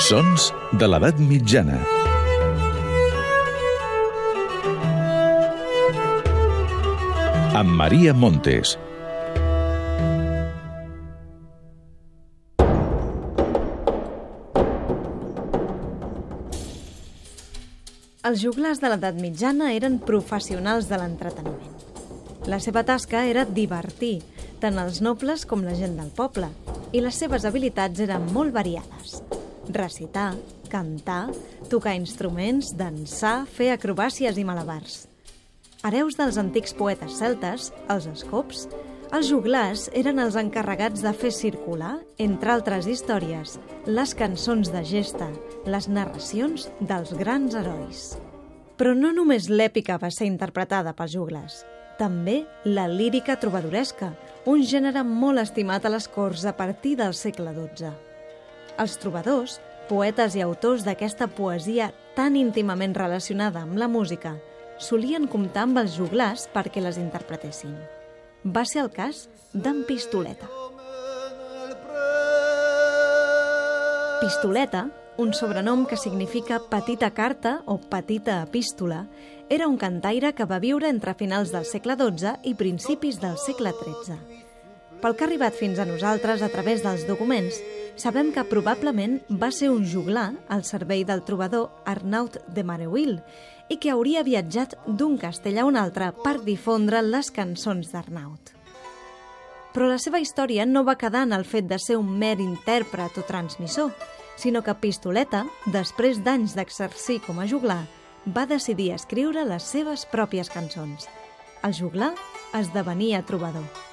Sons de l'edat mitjana. Amb Maria Montes. Els joglars de l'edat mitjana eren professionals de l'entreteniment. La seva tasca era divertir tant els nobles com la gent del poble, i les seves habilitats eren molt variades. Recitar, cantar, tocar instruments, dansar, fer acrobàcies i malabars. Hereus dels antics poetes celtes, els escops, els joglars eren els encarregats de fer circular, entre altres històries, les cançons de gesta, les narracions dels grans herois. Però no només l'èpica va ser interpretada pels joglars, també la lírica trobadoresca, un gènere molt estimat a les corts a partir del segle XII. Els trobadors, poetes i autors d'aquesta poesia tan íntimament relacionada amb la música, solien comptar amb els joglars perquè les interpretessin. Va ser el cas d'en Pistoleta. Pistoleta, un sobrenom que significa petita carta o petita epístola, era un cantaire que va viure entre finals del segle XII i principis del segle XIII. Pel que ha arribat fins a nosaltres a través dels documents, sabem que probablement va ser un juglar al servei del trobador Arnaut de Mareuil i que hauria viatjat d'un castell a un altre per difondre les cançons d'Arnaut. Però la seva història no va quedar en el fet de ser un mer intèrpret o transmissor, sinó que Pistoleta, després d'anys d'exercir com a juglar, va decidir escriure les seves pròpies cançons. El juglar esdevenia trobador.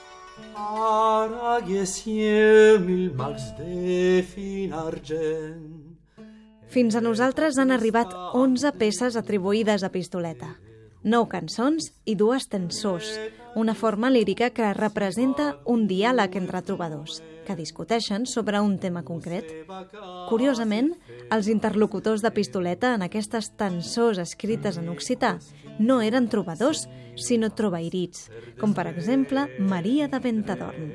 Fins a nosaltres han arribat 11 peces atribuïdes a Pistoleta, 9 cançons i dues tensors, una forma lírica que representa un diàleg entre trobadors, que discuteixen sobre un tema concret. Curiosament, els interlocutors de Pistoleta en aquestes tensors escrites en occità no eren trobadors, sinó trobairits, com per exemple Maria de Ventadorn.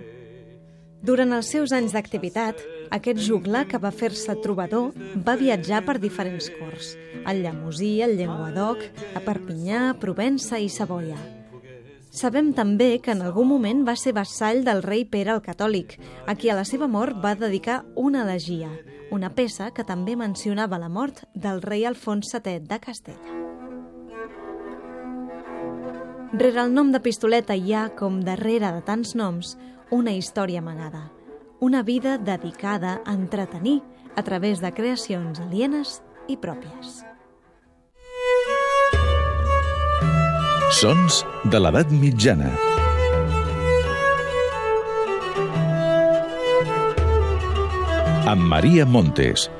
Durant els seus anys d'activitat, aquest juglar que va fer-se trobador va viatjar per diferents corts, al Llemosí, al Llenguadoc, a Perpinyà, a Provença i Savoia. Sabem també que en algun moment va ser vassall del rei Pere el Catòlic, a qui a la seva mort va dedicar una elegia, una peça que també mencionava la mort del rei Alfons VII de Castella. Rere el nom de Pistoleta hi ha, com darrere de tants noms, una història amagada, una vida dedicada a entretenir a través de creacions alienes i pròpies. Sons de l'edat mitjana. Amb Maria Montes,